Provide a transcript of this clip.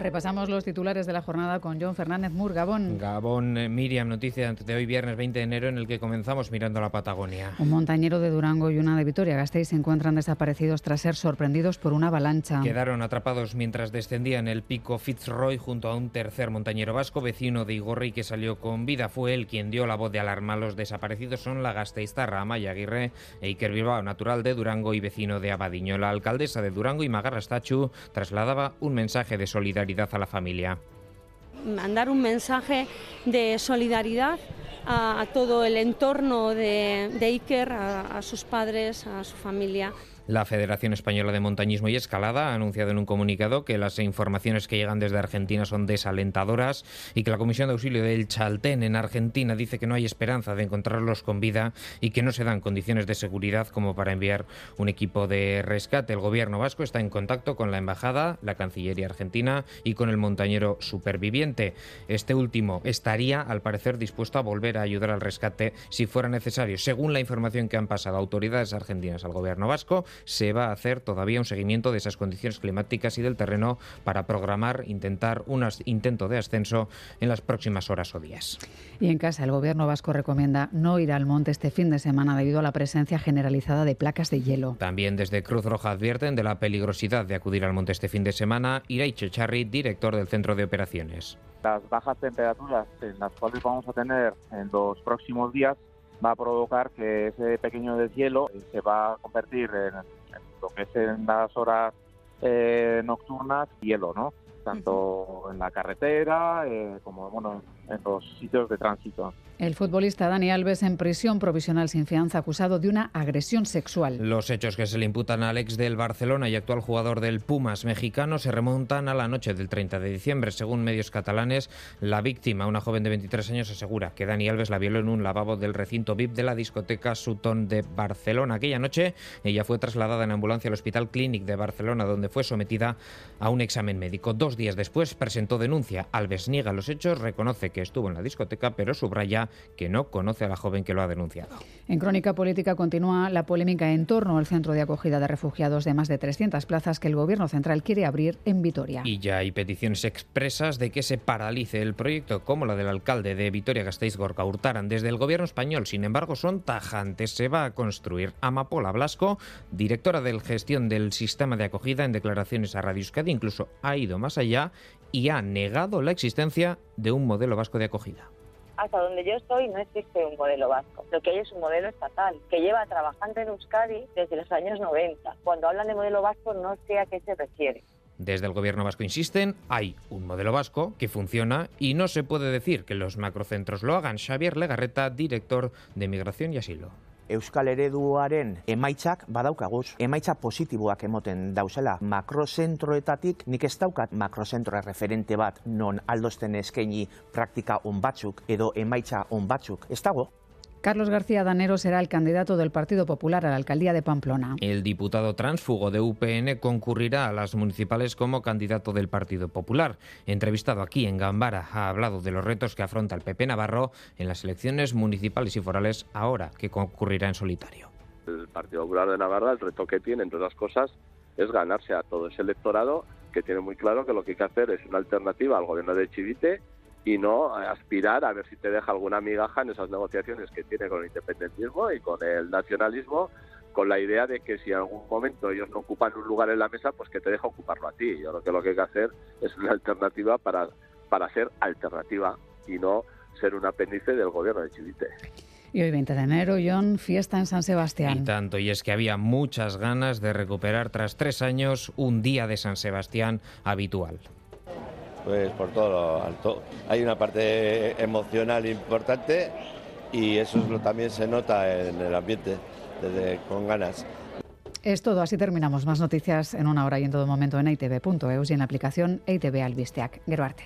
Repasamos los titulares de la jornada con John Fernández Mur, Gabón. Gabón, eh, Miriam, noticia de hoy viernes 20 de enero en el que comenzamos mirando la Patagonia. Un montañero de Durango y una de Vitoria-Gasteiz se encuentran desaparecidos tras ser sorprendidos por una avalancha. Quedaron atrapados mientras descendían el pico Fitzroy junto a un tercer montañero vasco, vecino de Igorri, que salió con vida. Fue él quien dio la voz de alarma. Los desaparecidos son la gasteiztarra Amaya Aguirre e Iker Bilbao, natural de Durango y vecino de Abadiño. La alcaldesa de Durango y Magarra Stachu trasladaba un mensaje de solidaridad a la familia. Mandar un mensaje de solidaridad a, todo el entorno de, Iker, a sus padres, a su familia. La Federación Española de Montañismo y Escalada ha anunciado en un comunicado que las informaciones que llegan desde Argentina son desalentadoras y que la Comisión de Auxilio del Chaltén en Argentina dice que no hay esperanza de encontrarlos con vida y que no se dan condiciones de seguridad como para enviar un equipo de rescate. El gobierno vasco está en contacto con la embajada, la Cancillería argentina y con el montañero superviviente. Este último estaría, al parecer, dispuesto a volver a ayudar al rescate si fuera necesario. Según la información que han pasado autoridades argentinas al gobierno vasco, se va a hacer todavía un seguimiento de esas condiciones climáticas y del terreno para programar, intentar un intento de ascenso en las próximas horas o días. Y en casa, el gobierno vasco recomienda no ir al monte este fin de semana debido a la presencia generalizada de placas de hielo. También desde Cruz Roja advierten de la peligrosidad de acudir al monte este fin de semana. Iraicho Charri, director del Centro de Operaciones. Las bajas temperaturas en las cuales vamos a tener en los próximos días va a provocar que ese pequeño deshielo se va a convertir en, lo que es en las horas eh, nocturnas hielo, ¿no? Tanto en la carretera eh, como bueno, en los sitios de tránsito. El futbolista Dani Alves en prisión provisional sin fianza acusado de una agresión sexual. Los hechos que se le imputan al ex del Barcelona y actual jugador del Pumas mexicano se remontan a la noche del 30 de diciembre. Según medios catalanes, la víctima, una joven de 23 años, asegura que Dani Alves la violó en un lavabo del recinto VIP de la discoteca Sutton de Barcelona. Aquella noche ella fue trasladada en ambulancia al Hospital Clínic de Barcelona, donde fue sometida a un examen médico. Dos días después presentó denuncia. Alves niega los hechos, reconoce que estuvo en la discoteca, pero subraya que no conoce a la joven que lo ha denunciado. En Crónica Política continúa la polémica en torno al centro de acogida de refugiados de más de 300 plazas que el Gobierno central quiere abrir en Vitoria. Y ya hay peticiones expresas de que se paralice el proyecto, como la del alcalde de Vitoria-Gasteiz, Gorka Hurtaran. Desde el Gobierno español, sin embargo, son tajantes. Se va a construir. Amapola Blasco, directora de gestión del sistema de acogida en declaraciones a Radio Euskadi, incluso ha ido más allá y ha negado la existencia de un modelo vasco de acogida hasta donde yo estoy no existe un modelo vasco. Lo que hay es un modelo estatal que lleva trabajando en Euskadi desde los años 90. Cuando hablan de modelo vasco no sé a qué se refiere. Desde el gobierno vasco insisten, hay un modelo vasco que funciona y no se puede decir que los macrocentros lo hagan. Xavier Legarreta, director de Migración y Asilo. Euskal Ereduaren emaitzak badaukaguz, emaitza positiboak emoten dauzela. Makrozentroetatik nik ez daukat makrozentro referente bat non aldosten eskaini praktika on batzuk edo emaitza on batzuk. Ez dago, Carlos García Danero será el candidato del Partido Popular a la alcaldía de Pamplona. El diputado transfugo de UPN concurrirá a las municipales como candidato del Partido Popular. Entrevistado aquí en Gambara, ha hablado de los retos que afronta el PP Navarro en las elecciones municipales y forales ahora que concurrirá en solitario. El Partido Popular de Navarra, el reto que tiene, entre otras cosas, es ganarse a todo ese electorado que tiene muy claro que lo que hay que hacer es una alternativa al gobierno de Chivite y no aspirar a ver si te deja alguna migaja en esas negociaciones que tiene con el independentismo y con el nacionalismo, con la idea de que si en algún momento ellos no ocupan un lugar en la mesa, pues que te deja ocuparlo a ti. Yo creo que lo que hay que hacer es una alternativa para, para ser alternativa y no ser un apéndice del gobierno de Chivite. Y hoy 20 de enero, John, fiesta en San Sebastián. Y tanto, y es que había muchas ganas de recuperar tras tres años un día de San Sebastián habitual. Pues por todo. Hay una parte emocional importante y eso también se nota en el ambiente, desde, con ganas. Es todo, así terminamos. Más noticias en una hora y en todo momento en itv.eus y en la aplicación ITV Albisteac. Geruarte.